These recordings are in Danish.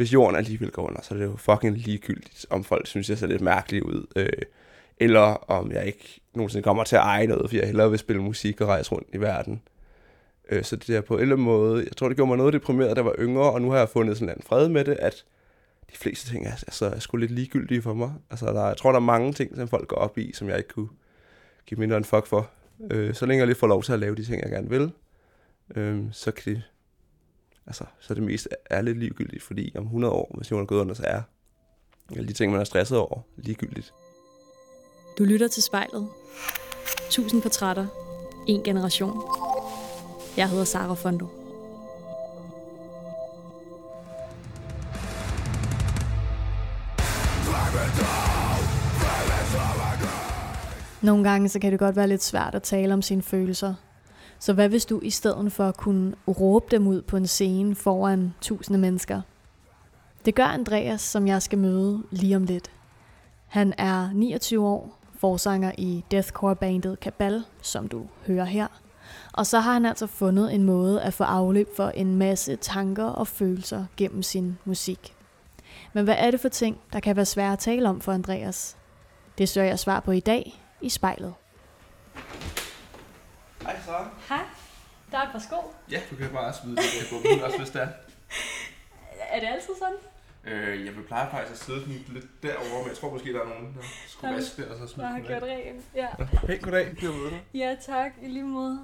hvis jorden alligevel går under, så er det jo fucking ligegyldigt, om folk synes, jeg ser lidt mærkelig ud. Øh, eller om jeg ikke nogensinde kommer til at eje noget, fordi jeg hellere vil spille musik og rejse rundt i verden. Øh, så det der på en eller anden måde, jeg tror, det gjorde mig noget deprimeret, da jeg var yngre, og nu har jeg fundet sådan en fred med det, at de fleste ting er, altså, er sgu lidt ligegyldige for mig. Altså, der, jeg tror, der er mange ting, som folk går op i, som jeg ikke kunne give mindre en fuck for. Øh, så længe jeg lige får lov til at lave de ting, jeg gerne vil, øh, så kan det, altså, så det mest er lidt ligegyldigt, fordi om 100 år, hvis jorden er gået under, så er alle de ting, man er stresset over, ligegyldigt. Du lytter til spejlet. Tusind portrætter. En generation. Jeg hedder Sara Fondo. Nogle gange så kan det godt være lidt svært at tale om sine følelser. Så hvad hvis du i stedet for at kunne råbe dem ud på en scene foran tusinde mennesker? Det gør Andreas, som jeg skal møde lige om lidt. Han er 29 år, forsanger i deathcore-bandet Kabal, som du hører her. Og så har han altså fundet en måde at få afløb for en masse tanker og følelser gennem sin musik. Men hvad er det for ting, der kan være svære at tale om for Andreas? Det søger jeg svar på i dag i spejlet. Hej så. Hej, der er et par sko. Ja, du kan bare smide det på bumpen også, hvis det er. Er det altid sådan? Øh, jeg vil pleje faktisk at sidde sådan lidt derovre, men jeg tror måske, der er nogen, der skulle Der- vaske det, og så smide Jeg har gjort rent. Ja. Pænt goddag, bliver med dig. ja, tak. I lige måde.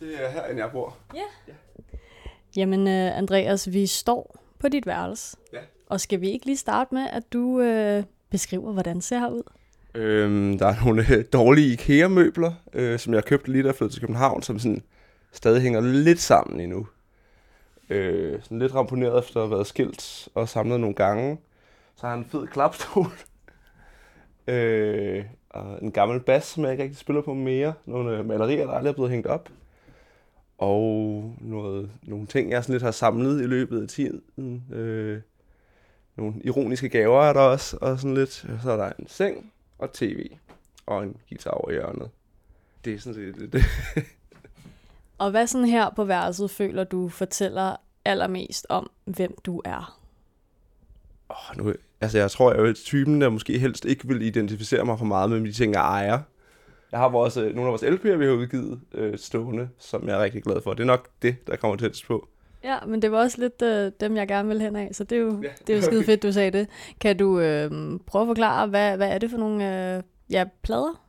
Det er herinde, jeg bor. Jamen, uh, Andreas, vi står på dit værelse. Ja. Og skal vi ikke lige starte med, at du uh, beskriver, hvordan det ser her ud? Øhm, der er nogle øh, dårlige IKEA-møbler, øh, som jeg købte lige da jeg flyttede til København, som sådan stadig hænger lidt sammen endnu. Øh, sådan lidt ramponeret efter at have været skilt og samlet nogle gange. Så har han en fed klapstol. øh, og en gammel bas, som jeg ikke rigtig spiller på mere. Nogle øh, malerier, der aldrig er blevet hængt op. Og noget, nogle ting, jeg sådan lidt har samlet i løbet af tiden. Øh, nogle ironiske gaver er der også, og sådan lidt. Så er der en seng, og tv og en guitar over hjørnet. Det er sådan set det. det. Og hvad sådan her på værelset føler du fortæller allermest om, hvem du er? Oh, nu, altså jeg tror, jeg er typen, der måske helst ikke vil identificere mig for meget med de ting, jeg ejer. Jeg har vores, øh, nogle af vores LP'er, vi har udgivet øh, stående, som jeg er rigtig glad for. Det er nok det, der kommer tættest på. Ja, men det var også lidt øh, dem, jeg gerne vil hen af, så det er jo, Ja. det er jo skide fedt, du sagde det. Kan du øh, prøve at forklare, hvad, hvad er det for nogle øh, ja, plader?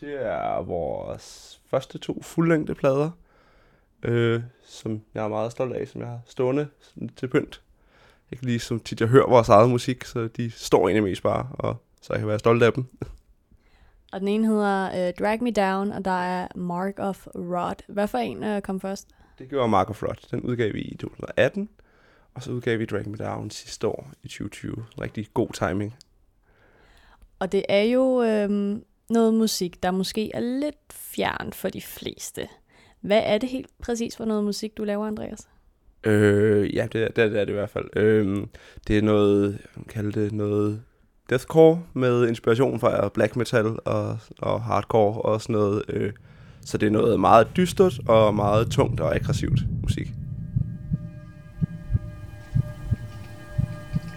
Det er vores første to fuldlængde plader, øh, som jeg er meget stolt af, som jeg har stående til pynt. Ikke lige som tit jeg hører vores eget musik, så de står egentlig mest bare, og så jeg kan være stolt af dem. Og den ene hedder øh, Drag Me Down, og der er Mark of Rod. Hvad for en øh, kom først? Det gjorde Mark of Rod. Den udgav vi i 2018, og så udgav vi Drag Me Down sidste år i 2020. Rigtig god timing. Og det er jo øh, noget musik, der måske er lidt fjern for de fleste. Hvad er det helt præcis for noget musik, du laver, Andreas? Øh, ja, det er, det, er, det er det i hvert fald. Øh, det er noget, jeg kan det noget deathcore med inspiration fra black metal og, og hardcore og sådan noget. Øh, så det er noget meget dystert og meget tungt og aggressivt musik.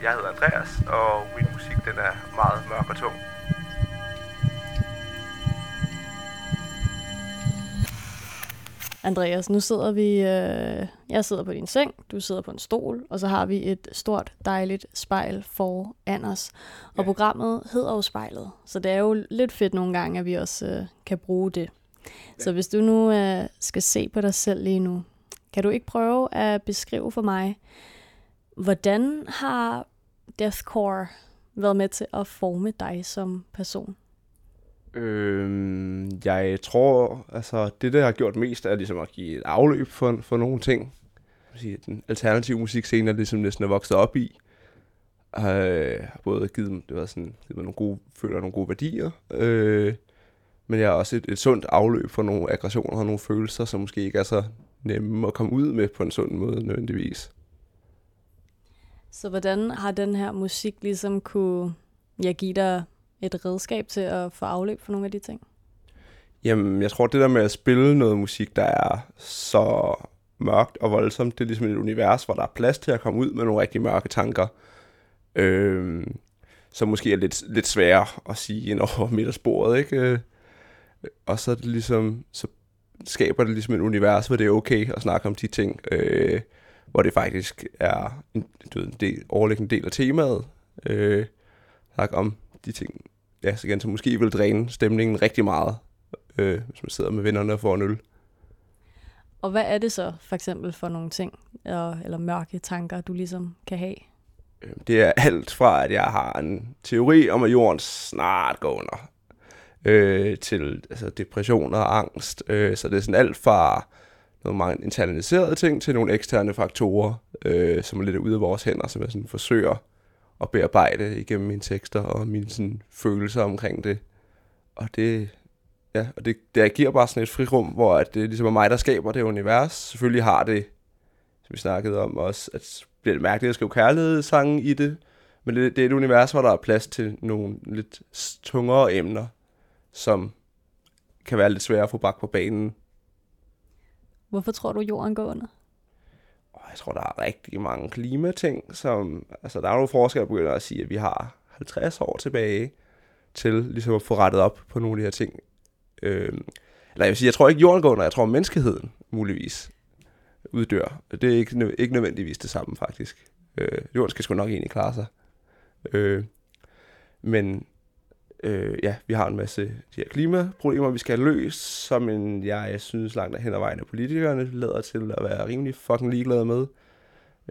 Jeg hedder Andreas, og min musik den er meget mørk og tung. Andreas, nu sidder vi, øh, jeg sidder på din seng, du sidder på en stol, og så har vi et stort, dejligt spejl foran os. Og Ja. programmet hedder jo spejlet, så det er jo lidt fedt nogle gange, at vi også øh, kan bruge det. Så hvis du nu øh, skal se på dig selv lige nu, kan du ikke prøve at beskrive for mig, hvordan har deathcore været med til at forme dig som person? Øhm, jeg tror, altså det der har gjort mest, er ligesom at give et afløb for, for nogle ting. Sige, Den alternative musikscene er ligesom næsten er vokset op i. Øh, har både givet, dem- det var sådan, givet mig nogle gode, føler nogle gode værdier. Øh, men jeg har også et, et sundt afløb for nogle aggressioner og nogle følelser, som måske ikke er så nemme at komme ud med på en sund måde nødvendigvis. Så hvordan har den her musik ligesom kunne ja, give dig et redskab til at få afløb for nogle af de ting? Jamen, jeg tror, det der med at spille noget musik, der er så mørkt og voldsomt. Det er ligesom et univers, hvor der er plads til at komme ud med nogle rigtig mørke tanker. Øh, som måske er lidt, lidt sværere at sige end over midtersporet, ikke? Og så er det ligesom, så skaber det ligesom et univers, hvor det er okay at snakke om de ting, øh, hvor det faktisk er en, du ved, en del, overliggende del af temaet. Øh, snakke om de ting, ja, så igen, som måske vil dræne stemningen rigtig meget, øh, hvis man sidder med vennerne og får en øl. Og hvad er det så for eksempel for nogle ting, eller, eller mørke tanker, du ligesom kan have? Øhm, det er alt fra, at jeg har en teori om, at jorden snart går under, øh, til altså, depression og angst. Øh, så det er sådan alt fra nogle mange internaliserede ting til nogle eksterne faktorer, øh, som er lidt ude af vores hænder, som jeg sådan forsøger at bearbejde igennem mine tekster og mine sådan, følelser omkring det. Og det, ja, og det, det giver bare sådan et frirum, hvor at det ligesom er mig, der skaber det univers. Selvfølgelig har det, som vi snakkede om også, at bliver det mærkeligt at skrive kærlighedssange i det, men det, det er et univers, hvor der er plads til nogle lidt tungere emner, som kan være lidt svære at få bak på banen. Hvorfor tror du, jorden går under? jeg tror, der er rigtig mange klimating, som... Altså, der er nogle forskere, der begynder at sige, at vi har 50 år tilbage til ligesom at få rettet op på nogle af de her ting. Øh, eller jeg vil sige, jeg tror ikke, jorden går under, jeg tror, menneskeheden muligvis uddør. Det er ikke, ikke nødvendigvis det samme, faktisk. Øh, jorden skal sgu nok egentlig klare sig. Øh, men øh, ja, vi har en masse de her klimaproblemer, vi skal have løst, som en, ja, jeg synes langt hen ad vejen af politikerne lader til at være rimelig fucking ligeglade med.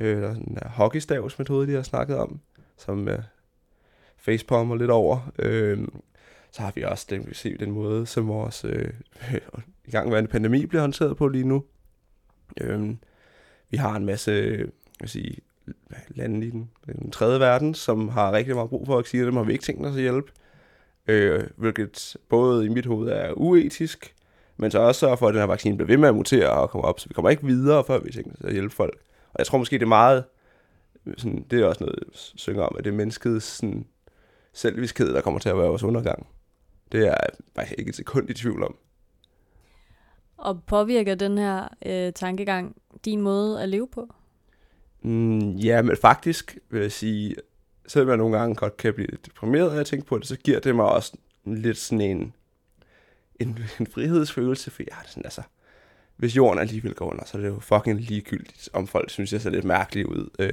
Øh, der er sådan en øh, hockeystavsmetode, de har snakket om, som øh, facepalmer lidt over. Øh, så har vi også den, vi se, den måde, som vores øh, i gangværende pandemi bliver håndteret på lige nu. Øh, vi har en masse jeg sige, lande i den, den tredje verden, som har rigtig meget brug for vacciner, dem har vi ikke tænkt os at hjælpe øh, hvilket både i mit hoved er uetisk, men så også sørger for, at den her vaccine bliver ved med at mutere og komme op, så vi kommer ikke videre, før vi tænker at hjælpe folk. Og jeg tror måske, det er meget, sådan, det er også noget, jeg synger om, at det er menneskets sådan, selviskhed, der kommer til at være vores undergang. Det er jeg ikke et sekund i tvivl om. Og påvirker den her øh, tankegang din måde at leve på? Mm, ja, men faktisk vil jeg sige, selvom jeg nogle gange godt kan blive lidt deprimeret af jeg tænker på det, så giver det mig også lidt sådan en, en, en frihedsfølelse, for jeg er sådan, altså, hvis jorden alligevel går under, så er det jo fucking ligegyldigt, om folk synes, jeg ser lidt mærkelig ud, øh,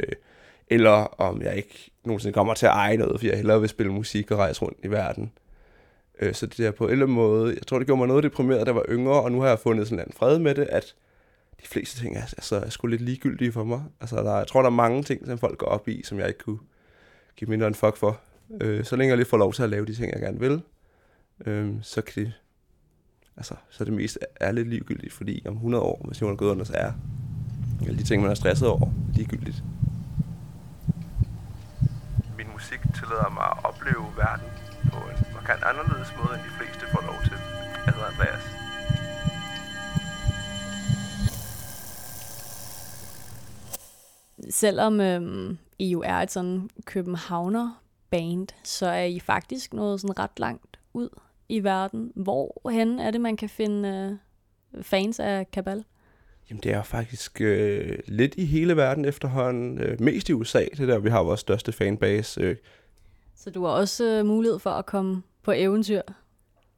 eller om jeg ikke nogensinde kommer til at eje noget, for jeg hellere vil spille musik og rejse rundt i verden. Øh, så det der på en eller anden måde, jeg tror, det gjorde mig noget deprimeret, da jeg var yngre, og nu har jeg fundet sådan en fred med det, at de fleste ting er, altså, er sgu lidt ligegyldige for mig. Altså, der, jeg tror, der er mange ting, som folk går op i, som jeg ikke kunne give mindre en fuck for. Øh, så længe jeg lige får lov til at lave de ting, jeg gerne vil, øh, så kan det, altså, så er det mest ærligt ligegyldigt, fordi om 100 år, hvis jorden er gået under, så er alle de ting, man er stresset over, ligegyldigt. Min musik tillader mig at opleve verden på en markant anderledes måde, end de fleste får lov til. Jeg hedder Andreas. Selvom øhm, I jo er et sådan københavner band, så er I faktisk noget sådan ret langt ud i verden. Hvor hen er det, man kan finde øh, fans af Kabal? Jamen det er faktisk øh, lidt i hele verden efterhånden. Øh, mest i USA, det er der, vi har vores største fanbase. Øh. Så du har også øh, mulighed for at komme på eventyr.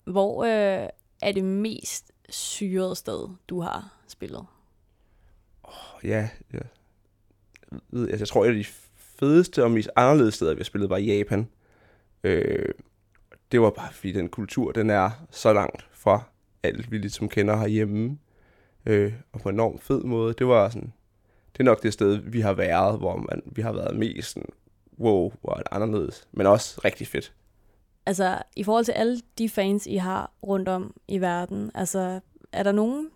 Hvor øh, er det mest syrede sted, du har spillet? Oh, ja, ja. Jeg, jeg tror, at de fedeste og mest anderledes steder, vi har spillet, var i Japan. Øh, det var bare fordi den kultur, den er så langt fra alt, vi ligesom kender herhjemme. Øh, og på en enormt fed måde. Det var sådan, det er nok det sted, vi har været, hvor man, vi har været mest sådan, wow, hvor er det anderledes, men også rigtig fedt. Altså, i forhold til alle de fans, I har rundt om i verden, altså, er der nogen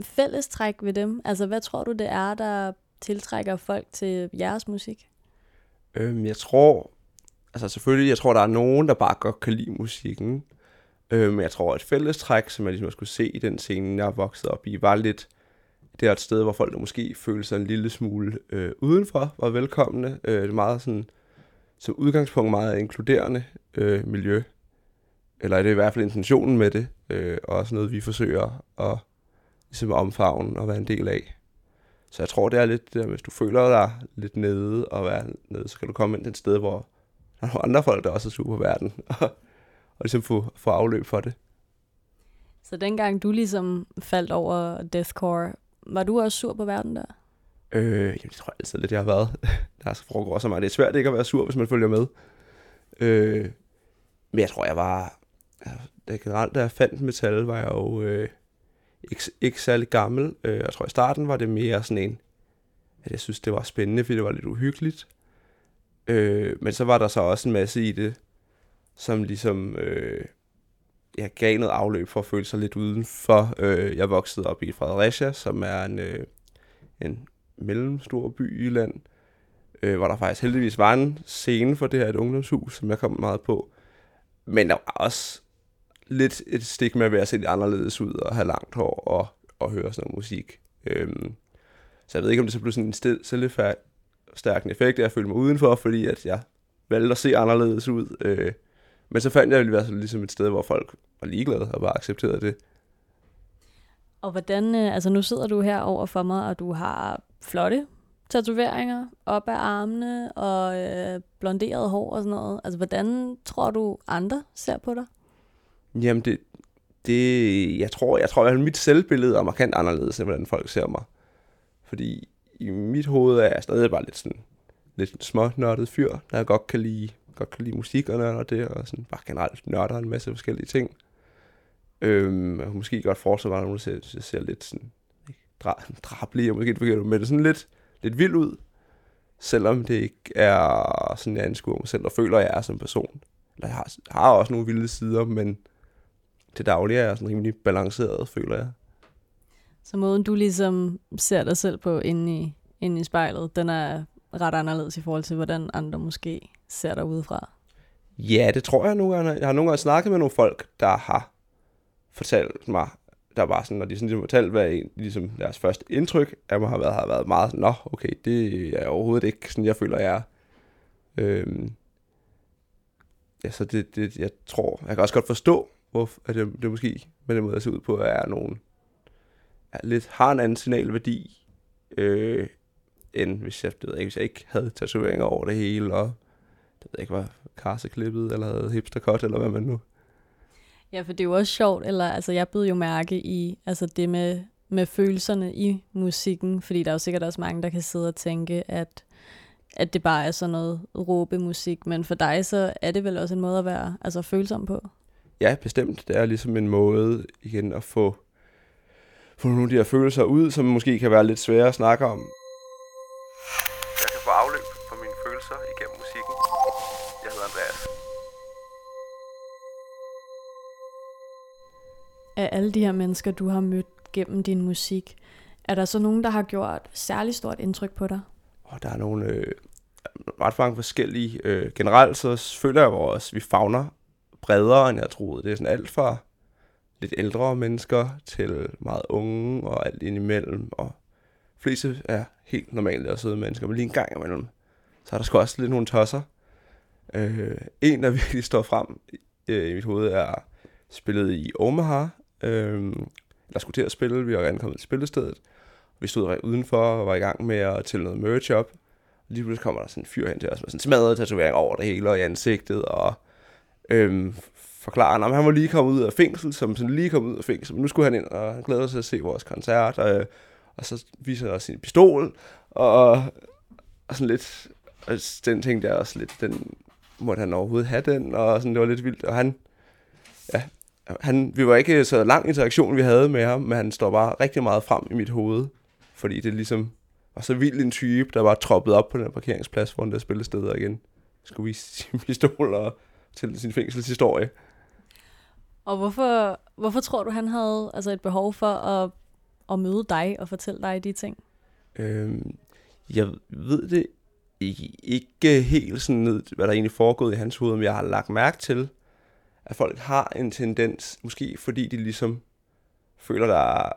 fællestræk ved dem? Altså, hvad tror du, det er, der tiltrækker folk til jeres musik? Øhm, jeg tror, altså selvfølgelig, jeg tror, der er nogen, der bare godt kan lide musikken. Øhm, jeg tror, et fællestræk, som jeg ligesom skulle se i den scene, jeg er vokset op i, var lidt, det er et sted, hvor folk der måske føler sig en lille smule øh, udenfor, var velkomne. Øh, det er meget sådan, som udgangspunkt meget inkluderende øh, miljø. Eller er det i hvert fald intentionen med det, øh, og også noget, vi forsøger at ligesom omfavne og være en del af. Så jeg tror, det er lidt, der, hvis du føler dig lidt nede og være nede, så kan du komme ind til et sted, hvor der er nogle andre folk, der også er super på verden, og, og ligesom få, få afløb for det. Så dengang du ligesom faldt over deathcore, var du også sur på verden der? Øh, jamen, det tror jeg altid lidt, jeg har været. Der foregår så meget. Det er svært ikke at være sur, hvis man følger med. Øh, men jeg tror, jeg var... Da generelt, da jeg fandt metal, var jeg jo øh, ikke, ikke særlig gammel. Øh, jeg tror, i starten var det mere sådan en... At jeg synes, det var spændende, fordi det var lidt uhyggeligt. Øh, men så var der så også en masse i det, som ligesom... Øh, jeg gav noget afløb for at føle sig lidt udenfor. Øh, jeg voksede op i Fredericia, som er en, øh, en mellemstor by i land, øh, hvor der faktisk heldigvis var en scene for det her et ungdomshus, som jeg kom meget på. Men der var også lidt et stik med at være se lidt anderledes ud og have langt hår og, og høre sådan noget musik. Øhm, så jeg ved ikke, om det så blev sådan en sted, selvstærkende effekt, at jeg følte mig udenfor, fordi at jeg valgte at se anderledes ud. Øh, men så fandt jeg, at det ville være ligesom et sted, hvor folk var ligeglade og bare accepterede det. Og hvordan, øh, altså nu sidder du her over for mig, og du har flotte tatoveringer op af armene og øh, blonderet hår og sådan noget. Altså, hvordan tror du andre ser på dig? Jamen, det, det jeg tror, jeg tror, at mit selvbillede er markant anderledes, end hvordan folk ser mig. Fordi i mit hoved er jeg stadig bare lidt sådan, lidt små nørdet fyr, der jeg godt kan lide, godt kan lide musik og nørder det, og sådan bare generelt nørder en masse forskellige ting. Øhm, jeg kunne måske godt forestille mig, at nogen ser, ser lidt sådan dra- drabelig, og måske ikke forkert, men det er sådan lidt, lidt vild ud, selvom det ikke er sådan, jeg anskuer mig selv, og føler, jeg er som person. Eller jeg har, har også nogle vilde sider, men til daglig er jeg sådan rimelig balanceret, føler jeg. Så måden, du ligesom ser dig selv på inde i, inde i spejlet, den er ret anderledes i forhold til, hvordan andre måske ser dig udefra? Ja, det tror jeg nogle gange. Jeg har nogle gange snakket med nogle folk, der har fortalt mig, der var sådan, når de sådan ligesom fortalte, hvad en, ligesom deres første indtryk af mig har været, har været meget, nå, okay, det er overhovedet ikke sådan, jeg føler, jeg er. Øhm, ja, så det, det, jeg tror, jeg kan også godt forstå, hvor, at det, det måske med den måde, at se ud på, er nogen, er lidt, har en anden signalværdi, øh, end hvis jeg, det ved ikke, hvis jeg ikke havde tatoveringer over det hele, og det ved jeg ikke, var karseklippet, eller havde hipstercut, eller hvad man nu Ja, for det er jo også sjovt, eller altså jeg byder jo mærke i altså det med, med følelserne i musikken, fordi der er jo sikkert også mange, der kan sidde og tænke, at, at det bare er sådan noget råbemusik, men for dig så er det vel også en måde at være altså følsom på? Ja, bestemt. Det er ligesom en måde igen at få, få nogle af de her følelser ud, som måske kan være lidt svære at snakke om. Jeg kan få afløb for mine følelser igennem musikken. Jeg hedder Andreas. af alle de her mennesker, du har mødt gennem din musik, er der så nogen, der har gjort særlig stort indtryk på dig? Og der er nogle øh, ret mange forskellige. Øh, generelt så føler jeg også, at vi fagner bredere, end jeg troede. Det er sådan alt fra lidt ældre mennesker til meget unge og alt indimellem. Og fleste er helt normale og søde mennesker, men lige en gang imellem, så er der sgu også lidt nogle tosser. Øh, en, der virkelig står frem øh, i mit hoved, er spillet i Omaha øh, der skulle til at spille. Vi var ankommet til spillestedet. Vi stod udenfor og var i gang med at tælle noget merch op. Og lige pludselig kommer der sådan en fyr hen til os med sådan en smadret tatovering over det hele og i ansigtet. Og øhm, forklarer, at han var lige kommet ud af fængsel, som sådan lige kommet ud af fængsel. Men nu skulle han ind, og han glæder sig til at se vores koncert. Og, og så viser han sin pistol. Og, og sådan lidt... Og den ting der også lidt, den måtte han overhovedet have den, og sådan, det var lidt vildt. Og han, ja, han, vi var ikke så lang interaktion, vi havde med ham, men han står bare rigtig meget frem i mit hoved, fordi det ligesom var så vild en type, der var troppet op på den parkeringsplads, hvor han der spillede steder igen. Skulle vise sin pistol og til sin fængselshistorie. Og hvorfor, hvorfor tror du, han havde altså et behov for at, at møde dig og fortælle dig de ting? Øhm, jeg ved det ikke, ikke helt sådan ned, hvad der egentlig foregået i hans hoved, men jeg har lagt mærke til, at folk har en tendens, måske fordi de ligesom føler, der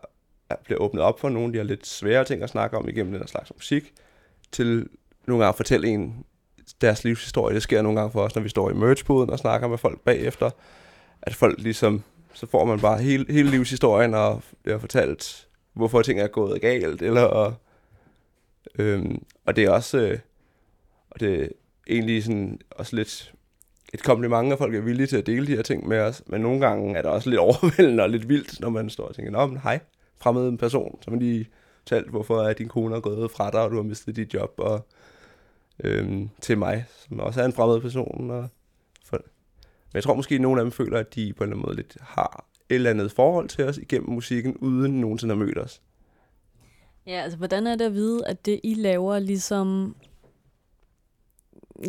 er, bliver åbnet op for nogle, de har lidt svære ting at snakke om igennem den her slags musik, til nogle gange at fortælle en deres livshistorie. Det sker nogle gange for os, når vi står i merchboden og snakker med folk bagefter, at folk ligesom, så får man bare hele, hele livshistorien, og bliver har fortalt, hvorfor ting er gået galt, eller Øhm, og det er også, øh, og det er egentlig sådan også lidt et kompliment, at folk er villige til at dele de her ting med os, men nogle gange er det også lidt overvældende og lidt vildt, når man står og tænker, Nå, men hej, fremmed en person, så man lige talt, hvorfor er din kone er gået fra dig, og du har mistet dit job, og øhm, til mig, som også er en fremmed person. Og for, men jeg tror måske, at nogle af dem føler, at de på en eller anden måde lidt har et eller andet forhold til os igennem musikken, uden nogensinde at møde os. Ja, altså hvordan er det at vide, at det I laver ligesom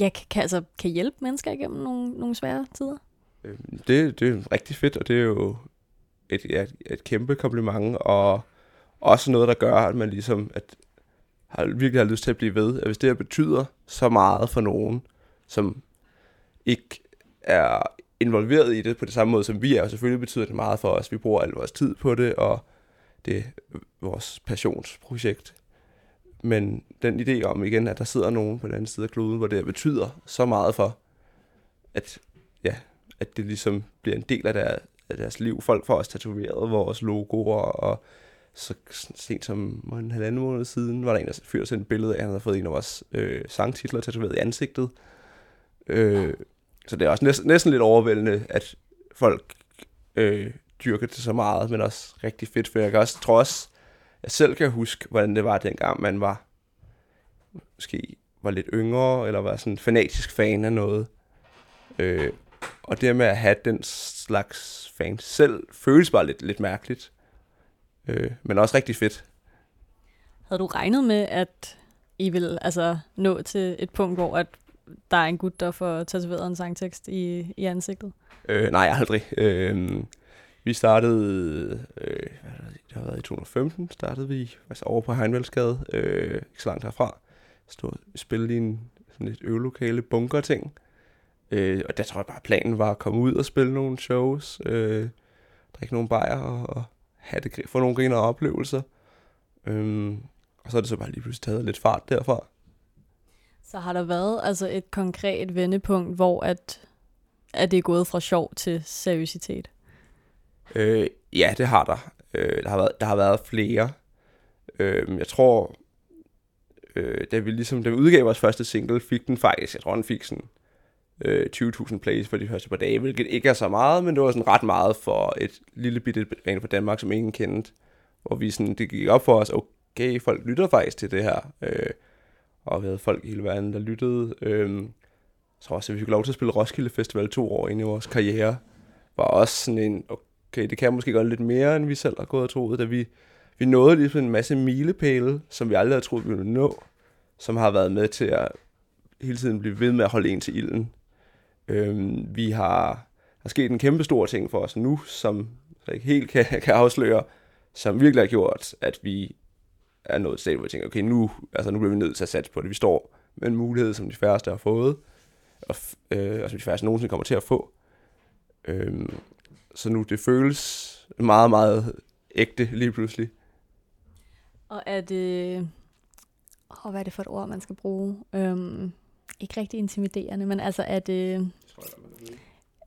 ja, kan, altså, kan hjælpe mennesker igennem nogle, nogle svære tider? Øhm, det, det er rigtig fedt, og det er jo et, ja, et kæmpe kompliment, og også noget, der gør, at man ligesom at, har, virkelig har lyst til at blive ved. At hvis det her betyder så meget for nogen, som ikke er involveret i det på det samme måde, som vi er, og selvfølgelig betyder det meget for os. Vi bruger al vores tid på det, og det er vores passionsprojekt. Men den idé om igen, at der sidder nogen på den anden side af kloden, hvor det betyder så meget for, at, ja, at det ligesom bliver en del af, der, af deres liv. Folk får også tatoveret vores logoer, og så sent som en halvanden måned siden, var der en, der fyr sendte et billede af, at han havde fået en af vores øh, sangtitler tatoveret i ansigtet. Øh, så det er også næsten, næsten lidt overvældende, at folk øh, dyrker det så meget, men også rigtig fedt, for jeg kan også, tror også, jeg selv kan huske, hvordan det var dengang, man var måske var lidt yngre, eller var sådan fanatisk fan af noget. Øh, og det med at have den slags fan selv, føles bare lidt, lidt mærkeligt. Øh, men også rigtig fedt. Havde du regnet med, at I vil altså, nå til et punkt, hvor at der er en gut, der får tatoveret en sangtekst i, i ansigtet? Øh, nej, aldrig. Øh, vi startede, øh, det har været i 2015, startede vi altså over på Heinvaldsgade, øh, ikke så langt herfra. Stod spillede i en sådan et øvelokale bunker-ting. Øh, og der tror jeg bare, planen var at komme ud og spille nogle shows, øh, drikke nogle bajer og, og have det, få nogle griner og oplevelser. Øh, og så er det så bare lige pludselig taget lidt fart derfra. Så har der været altså et konkret vendepunkt, hvor at, at det er gået fra sjov til seriøsitet? Øh, ja, det har der. Øh, der, har været, der har været flere. Øh, jeg tror, øh, da vi ligesom, da vi udgav vores første single, fik den faktisk, jeg tror, den fik sådan øh, 20.000 plays for de første par dage, hvilket ikke er så meget, men det var sådan ret meget for et lille bitte band fra Danmark, som ingen kendte, hvor vi sådan, det gik op for os, okay, folk lytter faktisk til det her, øh, og vi havde folk i hele verden, der lyttede. Øh, så også, at vi fik lov til at spille Roskilde Festival to år ind i vores karriere, var også sådan en, okay, det kan måske godt lidt mere, end vi selv har gået og troet, da vi, vi nåede lige en masse milepæle, som vi aldrig havde troet, vi ville nå, som har været med til at hele tiden blive ved med at holde en til ilden. Øhm, vi har, der sket en kæmpe stor ting for os nu, som jeg ikke helt kan, kan afsløre, som virkelig har gjort, at vi er nået et sted, hvor vi tænker, okay, nu, altså nu bliver vi nødt til at satse på det. Vi står med en mulighed, som de færreste har fået, og, øh, og som de færreste nogensinde kommer til at få. Øhm, så nu det føles meget, meget ægte lige pludselig. Og er det... Oh, hvad er det for et ord, man skal bruge? Øhm, ikke rigtig intimiderende, men altså er det...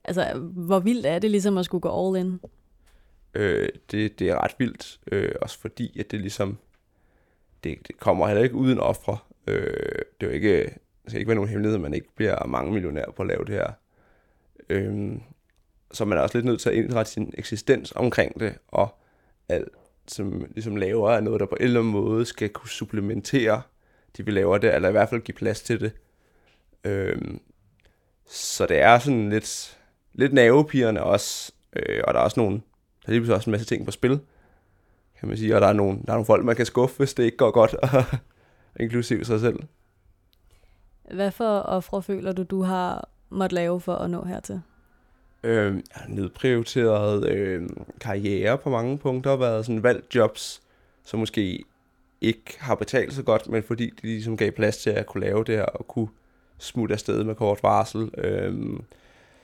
Altså, hvor vildt er det ligesom at skulle gå all in? Øh, det, det er ret vildt, øh, også fordi, at det ligesom, det, det kommer heller ikke uden ofre. Øh, det er jo ikke, det skal ikke være nogen hemmelighed, at man ikke bliver mange millionær på at lave det her. Øh, så man er også lidt nødt til at indrette sin eksistens omkring det, og alt, som ligesom laver, er noget, der på en eller anden måde skal kunne supplementere det, vi laver der, eller i hvert fald give plads til det. Øhm, så det er sådan lidt, lidt nervepirrende også, øh, og der er også nogle, der er lige også en masse ting på spil, kan man sige, og der er nogle, der er nogle folk, man kan skuffe, hvis det ikke går godt, inklusive sig selv. Hvad for ofre føler du, du har måttet lave for at nå hertil? Øh, jeg har nedprioriteret øh, karriere på mange punkter, været sådan valgt jobs, som måske ikke har betalt så godt, men fordi de ligesom gav plads til at kunne lave det her, og kunne smutte afsted med kort varsel. Øh,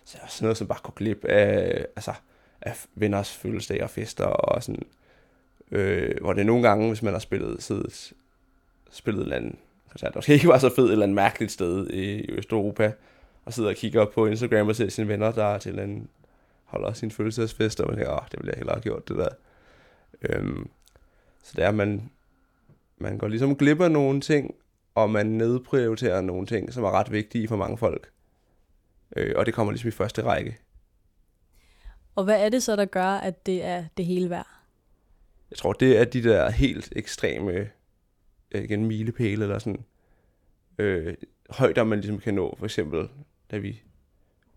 så sådan noget, som bare kunne glip af, altså, af venners fødselsdage og fester, og sådan, øh, hvor det nogle gange, hvis man har spillet, siddet, spillet en eller andet koncert, måske ikke var så fed, et eller andet mærkeligt sted i Østeuropa, og sidder og kigger på Instagram og ser sine venner, der til en holder sin fødselsdagsfest, og man tænker, åh, det ville jeg hellere have gjort, det der. Øhm, så det er, man, man går ligesom glip af nogle ting, og man nedprioriterer nogle ting, som er ret vigtige for mange folk. Øh, og det kommer ligesom i første række. Og hvad er det så, der gør, at det er det hele værd? Jeg tror, det er de der helt ekstreme igen, milepæle eller sådan øh, højder, man ligesom kan nå. For eksempel, da vi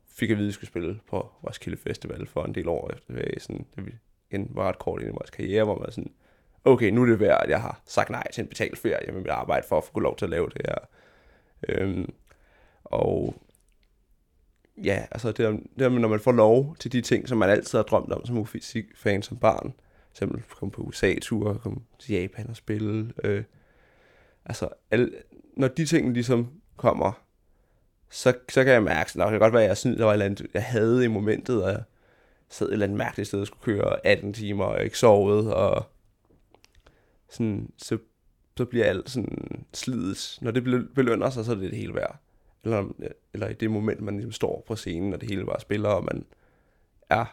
fik at vide, at vi skulle spille på Roskilde Festival for en del år efter, sådan, da vi igen var ret kort ind i vores karriere, hvor man sådan, okay, nu er det værd, at jeg har sagt nej til en betalt ferie med mit arbejde for at få lov til at lave det her. Øhm, og ja, altså det, det når man får lov til de ting, som man altid har drømt om som fysikfan som barn, eksempel komme på USA-ture, komme til Japan og spille, øh, altså alle, når de ting ligesom kommer, så, så kan jeg mærke, at det kan godt være, at jeg synes, der var et eller andet, jeg havde i momentet, og jeg sad et eller andet mærkeligt sted og skulle køre 18 timer, og ikke sovet, og sådan, så, så bliver alt sådan slidet. Når det belønner sig, så er det det hele værd. Eller, eller i det moment, man ligesom står på scenen, og det hele bare spiller, og man er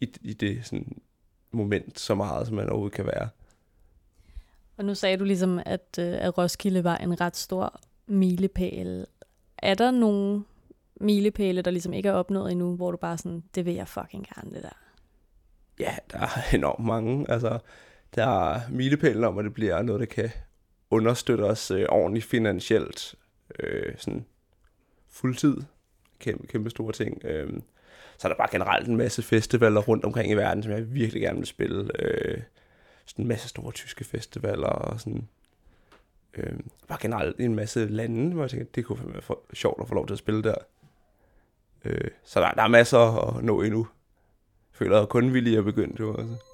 i, i det sådan moment så meget, som man overhovedet kan være. Og nu sagde du ligesom, at, øh, at Roskilde var en ret stor milepæl. Er der nogle milepæle, der ligesom ikke er opnået endnu, hvor du bare sådan, det vil jeg fucking gerne, det der? Ja, der er enormt mange. Altså, der er milepælen om, at det bliver noget, der kan understøtte os øh, ordentligt finansielt. Øh, sådan fuldtid. Kæmpe, kæmpe store ting. Øh, så er der bare generelt en masse festivaler rundt omkring i verden, som jeg virkelig gerne vil spille. Øh, sådan en masse store tyske festivaler og sådan. Øh, bare generelt en masse lande, hvor jeg tænker, det kunne være for, sjovt at få lov til at spille der. Øh, så der, der er masser at nå endnu. Jeg føler, at kun villig at begynde jo også.